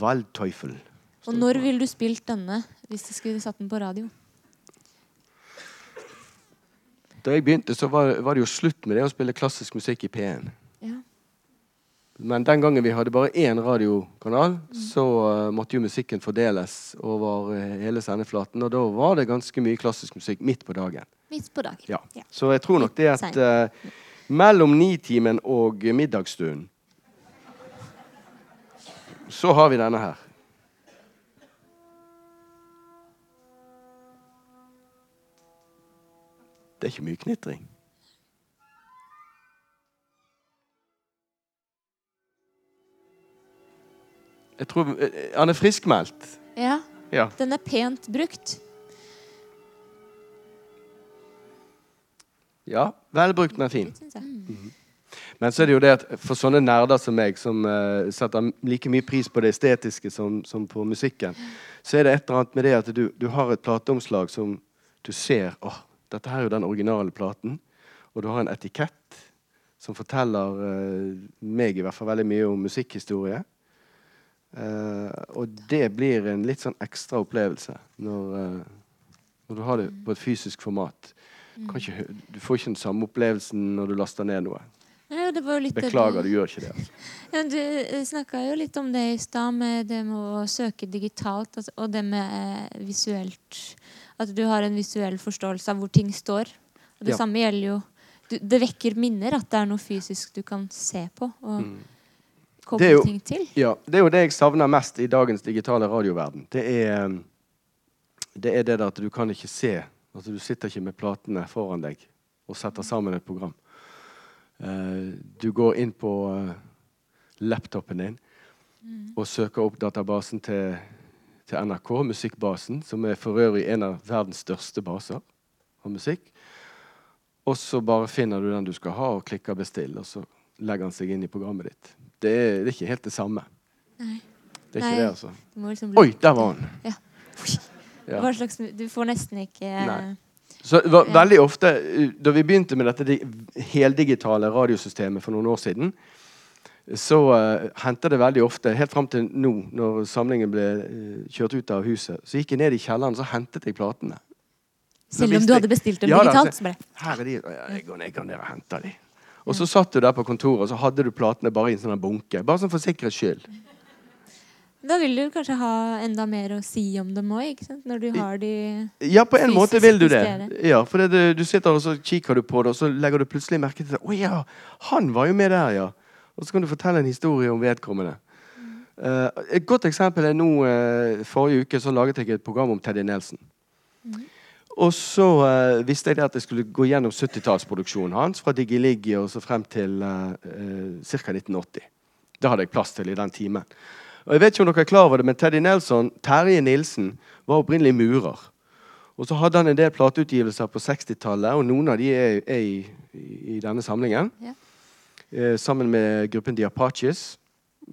Waldteufel. Og når ville du spilt denne hvis du skulle satt den på radio? Da jeg begynte, så var, var det jo slutt med det å spille klassisk musikk i P1. Men den gangen vi hadde bare én radiokanal, så uh, måtte jo musikken fordeles over eh, hele sendeflaten. Og da var det ganske mye klassisk musikk midt på dagen. Midt på dagen. Ja. Ja. Så jeg tror nok det at uh, mellom nitimen og middagsstunden så har vi denne her. Det er ikke mye knitring. Jeg tror eh, Han er friskmeldt. Ja, Ja. den er pent brukt. ja. Velbrukt, men fin. Det syns jeg. Men så er det jo det at for sånne nerder som meg, som uh, setter like mye pris på det estetiske som, som på musikken, så er det et eller annet med det at du, du har et plateomslag som du ser åh, dette her er jo den originale platen. Og du har en etikett som forteller uh, meg i hvert fall veldig mye om musikkhistorie. Eh, og det blir en litt sånn ekstra opplevelse når, uh, når du har det på et fysisk format. Kan ikke, du får ikke den samme opplevelsen når du laster ned noe. Nei, Beklager, du gjør ikke det. Altså. Ja, du snakka jo litt om det i stad, med det med å søke digitalt altså, og det med eh, visuelt At du har en visuell forståelse av hvor ting står. Og det Ja. samme gjelder jo du, Det vekker minner at det er noe fysisk du kan se på og Mm. Er jo- ting til. Ja, Det er jo det jeg savner mest i dagens digitale radioverden. Det er um, det, er det der at du kan ikke se. Altså, du sitter ikke med platene foran deg og setter sammen et program. Eh, du går inn på eh, laptopen din og søker opp databasen til, til NRK, Musikkbasen, som er for øvrig en av verdens største baser av musikk. Og så bare finner du den du skal ha, og klikker 'bestill', og så legger han seg inn i programmet ditt. Det er, det er ikke helt det samme. Nei. Det er ikke Nei. det, altså. Liksom Oi, der var han! Ja. Ja. Hva slags, du får nesten ikke Nei. Så det var veldig ofte, uh, Da vi begynte med dette di- heldigitale radiosystemet for noen år siden, så uh, hendte det veldig ofte, helt fram til nå, når samlingen ble uh, kjørt ut av huset, så gikk jeg ned i kjelleren så hentet jeg platene. Selv om du hadde bestilt dem Ja, da, digitalt. så- Så Her er de. Jeg går ned, jeg går ned og henter de. Og så satt du der på kontoret, og så hadde du platene bare i en sånn bunke. Bare sånn for sikkerhets skyld. da vil du kanskje ha enda mer å si om dem òg, når du har de Ja, på en måte vil du det. Ja, for det, du, sitter og så kikker du på det, og så legger du plutselig merke til det. Å ja, han var jo med der, ja. Og så kan du fortelle en historie om vedkommende. Uh, et godt eksempel er nå uh, Forrige uke så laget jeg et program om Teddy Nelson. Og så eh, visste jeg det at jeg skulle gå gjennom 70-tallsproduksjonen hans fra Digi-Liggi og så frem til uh, ca. 1980. Det hadde jeg plass til i den timen. Og jeg vet ikke om dere er klar over det, men Teddy Nelson, Terje Nilsen var opprinnelig murer. Og så hadde han en del plateutgivelser på 60-tallet, og noen av de er, er i, i, i denne samlingen. Yeah. Eh, sammen med gruppen The Apaches.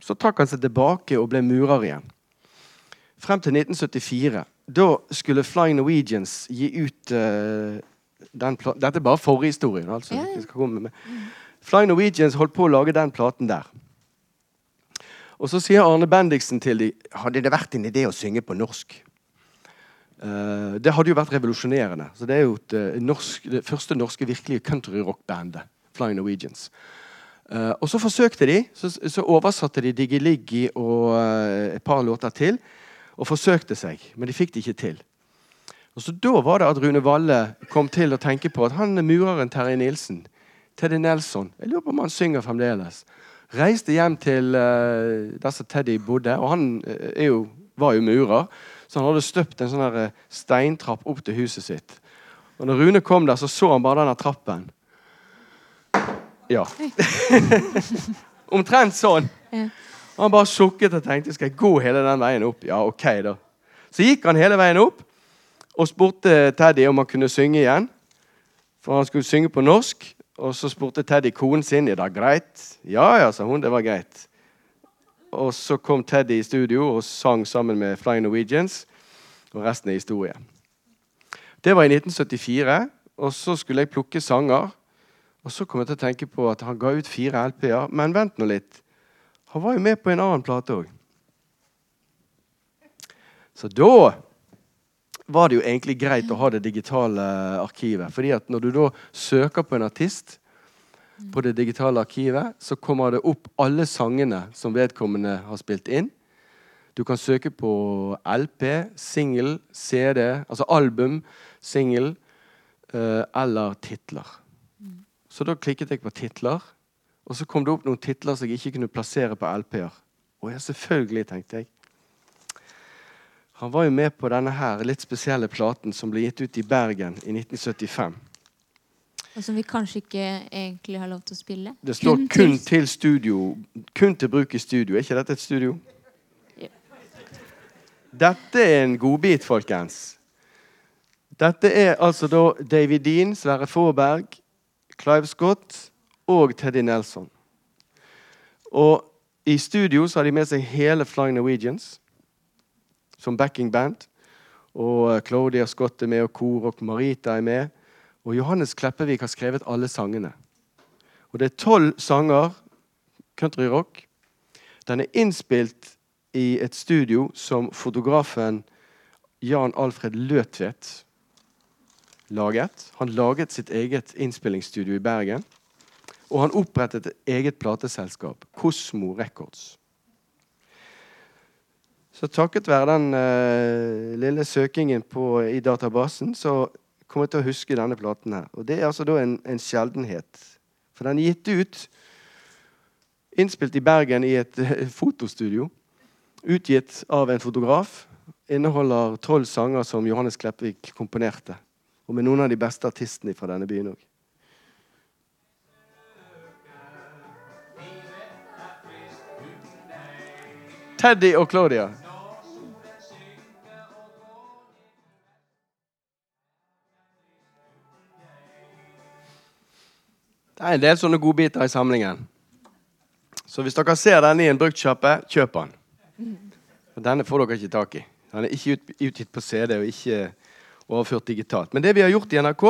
Så trakk han seg tilbake og ble murer igjen. Frem til 1974. Da skulle Fly Norwegians gi ut uh, Dette er bare forhistorien. Altså. Komme med. Flying Norwegians holdt på å lage den platen der. Og så sier Arne Bendiksen til dem Hadde det vært en idé å synge på norsk? Uh, det hadde jo vært revolusjonerende. Så Det er jo et, eh, norsk, det første norske virkelige countryrockbandet. Fly Norwegians. Uh, og så forsøkte de. Så, så oversatte de Diggy Liggy og uh, et par låter til. Og forsøkte seg, men de fikk det ikke til. Og så Da var det at Rune Valle kom til å tenke på at han er mureren Terje Nilsen. Teddy Nelson. Jeg lurer på om han synger fremdeles. Reiste hjem til uh, der som Teddy bodde, og han uh, jo, var jo murer. Så han hadde støpt en sånn eh, steintrapp opp til huset sitt. Og når Rune kom der, så så han bare denne trappen. Ja. Omtrent sånn. Og han bare sukket og tenkte skal jeg gå hele den veien opp. Ja, ok da. Så gikk han hele veien opp og spurte Teddy om han kunne synge igjen. For han skulle synge på norsk. Og så spurte Teddy konen sin er det greit. Ja, ja, sa hun. Det var greit. Og så kom Teddy i studio og sang sammen med Flying Norwegians. Og resten er historie. Det var i 1974. Og så skulle jeg plukke sanger. Og så kom jeg til å tenke på at han ga ut fire LP-er. Men vent nå litt. Han var jo med på en annen plate òg. Så da var det jo egentlig greit å ha det digitale arkivet. Fordi at når du da søker på en artist på det digitale arkivet, så kommer det opp alle sangene som vedkommende har spilt inn. Du kan søke på LP, singel, CD, altså album, singel eh, eller titler. Så da klikket jeg på titler, og så kom det opp noen titler som jeg ikke kunne plassere på LP-er. Og ja, selvfølgelig, tenkte jeg. Han var jo med på denne her litt spesielle platen som ble gitt ut i Bergen i 1975. Og som vi kanskje ikke egentlig har lov til å spille. Det står kun, til- til studio, kun til bruk i studio. Er ikke dette et studio? Ja. Dette er en godbit, folkens. Dette er altså da David Dean, Sverre Faaberg, Clive Scott og Teddy Nelson. Og i studio så har de med seg hele Flying Norwegians som backing band. Og eh, Claudia Scott er med, og kor, og Marita er med. Og Johannes Kleppevik har skrevet alle sangene. Og det er tolv sanger countryrock. Den er innspilt i et studio som fotografen Jan Alfred Løtvedt laget. Han laget sitt eget innspillingsstudio i Bergen. Og han opprettet et eget plateselskap, Kosmo Records. Så takket være den uh, lille søkingen på, i databasen, så kommer jeg til å huske denne platen her. Og det er altså da en, en sjeldenhet. For den er gitt ut, innspilt i Bergen i et uh, fotostudio. Utgitt av en fotograf. Inneholder tolv sanger som Johannes Kleppvik komponerte. Og med noen av de beste artistene fra denne byen òg. Teddy og Claudia. Det er en del sånne godbiter i samlingen. Så hvis dere ser denne i en bruktsjappe, kjøp den. For denne får dere ikke tak i. Den er ikke utgitt på CD og ikke overført digitalt. Men det vi har gjort i NRK,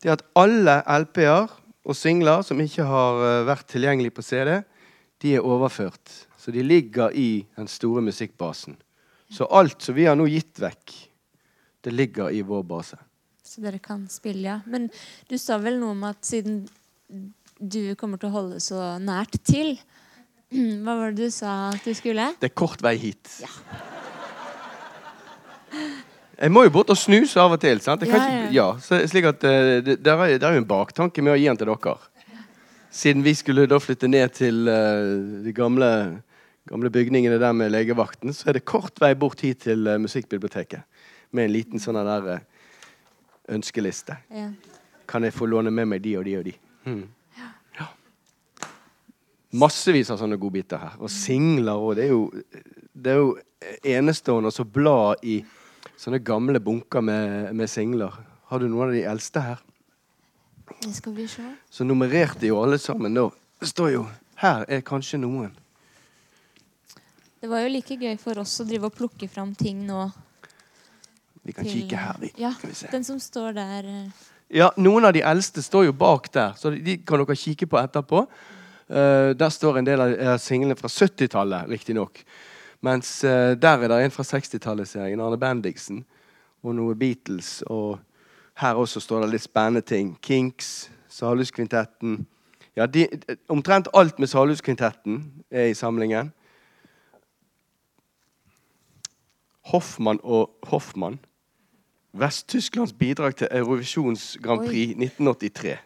det er at alle LP-er og singler som ikke har eh, vært tilgjengelig på CD, de er overført. Så de ligger i den store musikkbasen. Så alt som vi har nå gitt vekk, det ligger i vår base. Så dere kan spille, ja. Men du sa vel noe om at siden du kommer til å holde så nært til Hva var det du sa at du skulle? Det er kort vei hit. Ja. Jeg må jo bort og snuse av og til. sant? Ja, ikke, ja. Så, slik at uh, det, det, er, det, er, jo en baktanke med å gi den til dere. Siden vi skulle da flytte ned til uh, de gamle, gamle, bygningene der med legevakten, så er det kort vei bort hit til uh, musikkbiblioteket. Med en liten sånn der ønskeliste. Ja. Kan jeg få låne med meg de og de og de? Hmm. Ja. Massevis av sånne godbiter her. Og singler og Det er jo, det er jo enestående å bla i sånne gamle bunker med, med, singler. Har du noen av de eldste her? Det skal vi se. Så nummererte jo alle sammen nå. Det står jo Her er kanskje noen. Det var jo like gøy for oss å drive og plukke fram ting nå. Vi kan til, kikke her, vi. Ja, Den som står der. Eh. Ja, Noen av de eldste står jo bak der, så de kan dere kikke på etterpå. Uh, der står en del av singlene fra 70-tallet, riktignok. Mens uh, der er det en fra 60-tallet-serien, Arne Bendiksen, og noe Beatles. Og her også står det litt spennende ting. Kinks, Salhuskvintetten. Ja, de, omtrent alt med Salhuskvintetten er i samlingen. Hoffmann og Hoffmann. Vest-Tysklands bidrag til Eurovisjons Grand Prix Oi. 1983.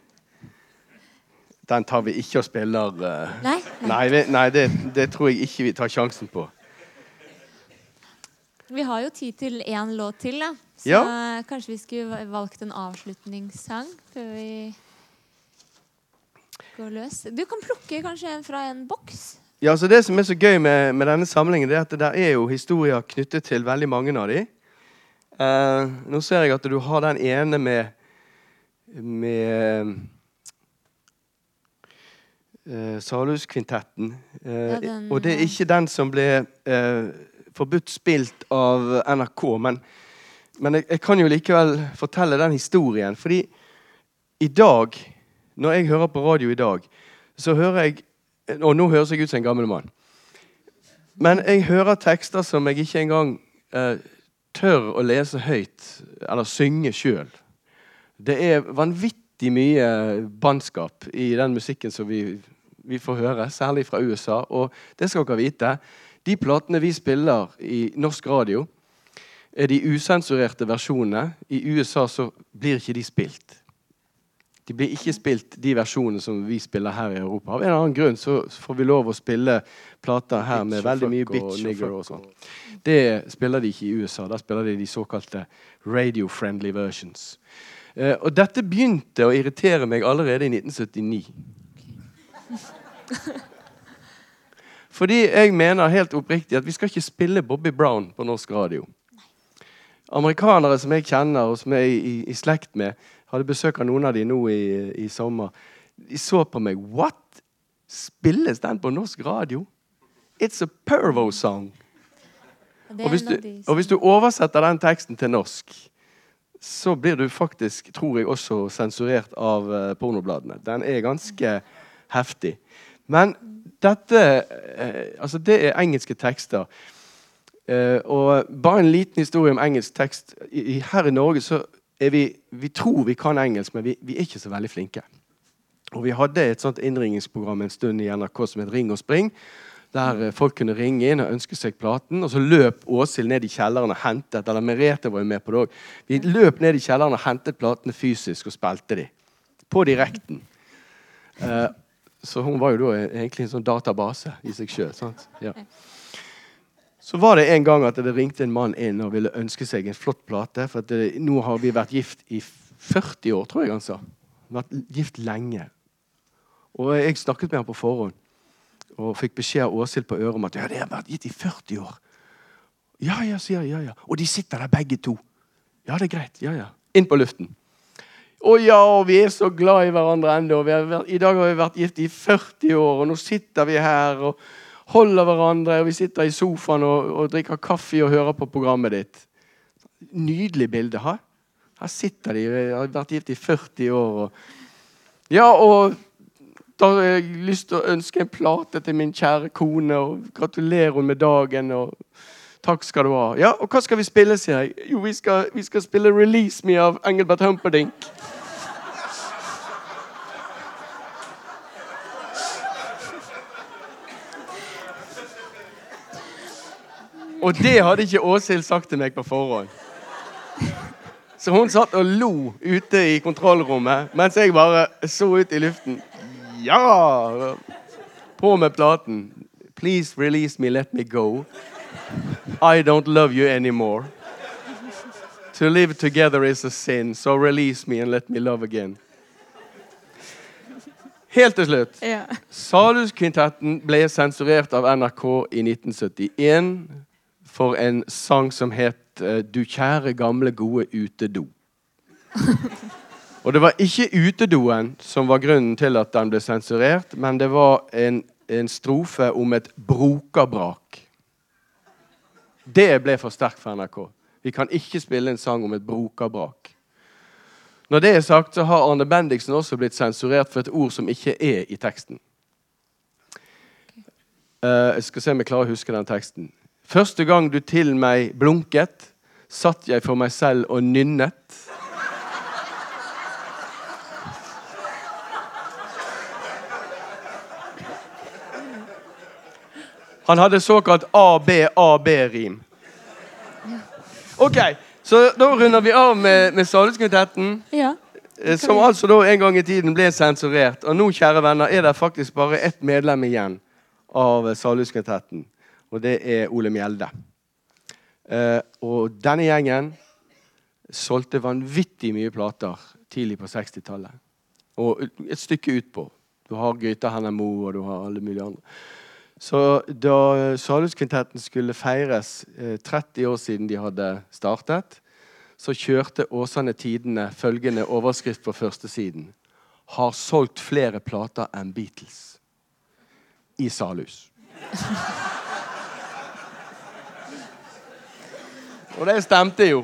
Den tar vi ikke og spiller uh, Nei, nei. nei, nei det, det, tror jeg ikke vi tar sjansen på. Vi har jo tid til én låt til, da. Så ja. kanskje vi skulle valgt en avslutningssang før vi går løs. Du kan plukke kanskje en fra en boks. Ja, så Det som er så gøy med, med denne samlingen, det er at det der er jo historier knyttet til veldig mange av dem. Uh, nå ser jeg at du har den ene med, med uh, Salhuskvintetten. Uh, ja, og det er ikke den som ble uh, forbudt spilt av NRK. Men, men jeg, jeg, kan jo likevel fortelle den historien. Fordi i dag, når jeg hører på radio i dag, så hører jeg Og nå høres jeg ut som en gammel mann. Men jeg hører tekster som jeg ikke engang tør å lese høyt eller synge sjøl. Det er vanvittig mye bannskap i den musikken som vi, vi, får høre, særlig fra USA. Og det skal dere vite. De platene vi spiller i norsk radio, er de usensurerte versjonene. I USA så blir ikke de spilt. De blir ikke spilt, de versjonene som vi spiller her i Europa. Av en eller annen grunn så får vi lov å spille plater her med veldig mye bitch og nigger og sånn. Det spiller de ikke i USA. Da spiller de de såkalte radio-friendly versions. Uh, og dette begynte å irritere meg allerede i 1979. Fordi jeg mener helt oppriktig at vi skal ikke spille Bobby Brown på norsk radio. Amerikanere som jeg kjenner og som jeg er i, i slekt med, hadde besøk av noen av de nå i, i sommer. De så på meg. What? Spilles den på norsk radio? It's a pervo-song. Og, og, hvis du oversetter den teksten til norsk, så blir du faktisk, tror jeg, også sensurert av uh, pornobladene. Den er ganske heftig. Men dette uh, Altså, det er engelske tekster. Uh, og bare en liten historie om engelsk tekst. I, her i Norge så vi, vi, tror vi kan engelsk, men vi, vi, er ikke så veldig flinke. Og vi hadde et sånt innringningsprogram en stund i NRK som het Ring og spring. Der eh, folk kunne ringe inn og ønske seg platen. Og så løp Åshild ned i kjelleren og hentet eller Merete var jo med på det også. Vi løp ned i kjelleren og hentet platene fysisk og spilte de. På direkten. Uh, så hun var jo da egentlig en sånn database i seg sjøl. Ja. Så var det en gang at det ringte en mann inn og ville ønske seg en flott plate. For det, nå har vi vært gift i 40 år, tror jeg han sa. Vært gift lenge. Og jeg snakket med ham på forhånd og fikk beskjed av Åshild på øret om at ja, det har vært gitt i 40 år. Ja, ja, sier jeg. Ja, ja. Og de sitter der begge to. Ja, det er greit. Ja, ja. Inn på luften. Å ja, og vi er så glad i hverandre ennå. I dag har vi vært gift i 40 år, og nå sitter vi her og holder hverandre. og Vi sitter i sofaen og, og drikker kaffe og hører på programmet ditt. Nydelig bilde. Ha? Her sitter de, har vært gift i 40 år. Og, ja, og da har jeg lyst til å ønske en plate til min kjære kone. og Gratulerer henne med dagen. og Takk skal du ha. Ja, og hva skal vi spille, sier jeg. Jo, vi skal, vi skal spille 'Release Me' av Engelbert Humperdinck. Og det hadde ikke Åshild sagt til meg på forhånd. Så hun satt og lo ute i kontrollrommet mens jeg bare så ut i luften. Ja! På med platen. Please release me, let me go. I don't love you anymore. To live together is a sin, so release me and let me love again. Helt til slutt. Ja. Saluskvintetten ble sensurert av NRK i 1971 for en sang som het eh, 'Du kjære, gamle, gode utedo'. Og det var ikke utedoen som var grunnen til at den ble sensurert, men det var en, en strofe om et brokabrak. Det ble for sterkt for NRK. Vi kan ikke spille en sang om et brokabrak. Når det er sagt, så har Arne Bendiksen også blitt sensurert for et ord som ikke er i teksten. Uh, jeg skal se om jeg klarer å huske den teksten. Første gang du til meg blunket, satt jeg for meg selv og nynnet. Han hadde såkalt AB-AB-rim. OK, så da runder vi av med, med Salhuskvintetten. Ja. Som altså da en gang i tiden ble sensurert. Og nå, kjære venner, er det faktisk bare ett medlem igjen av Salhuskvintetten. Og det er Ole Mjelde. Eh, og denne gjengen solgte vanvittig mye plater tidlig på 60-tallet. Og et stykke utpå. Du har Gryta Henner og du har alle mulige andre. Så da Salhuskvintetten skulle feires eh, 30 år siden de hadde startet, så kjørte Åsane Tidene følgende overskrift på førstesiden. Har solgt flere plater enn Beatles. I Salhus. Og det stemte jo.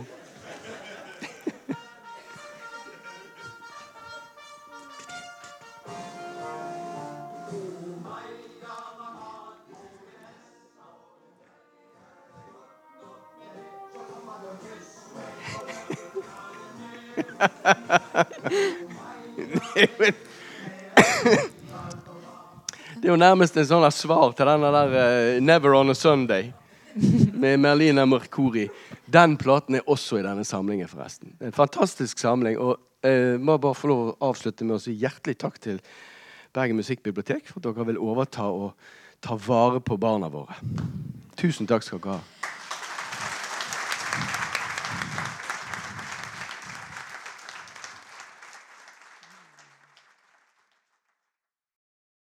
Det er jo nærmest en sånn svar til denne der uh, 'Never On A Sunday' med Merlina Mercuri. Den platen er også i denne samlingen, forresten. En fantastisk samling. Og uh, må bare få lov å avslutte med å si hjertelig takk til Bergen Musikkbibliotek for at dere vil overta og ta vare på barna våre. Tusen takk skal dere ha.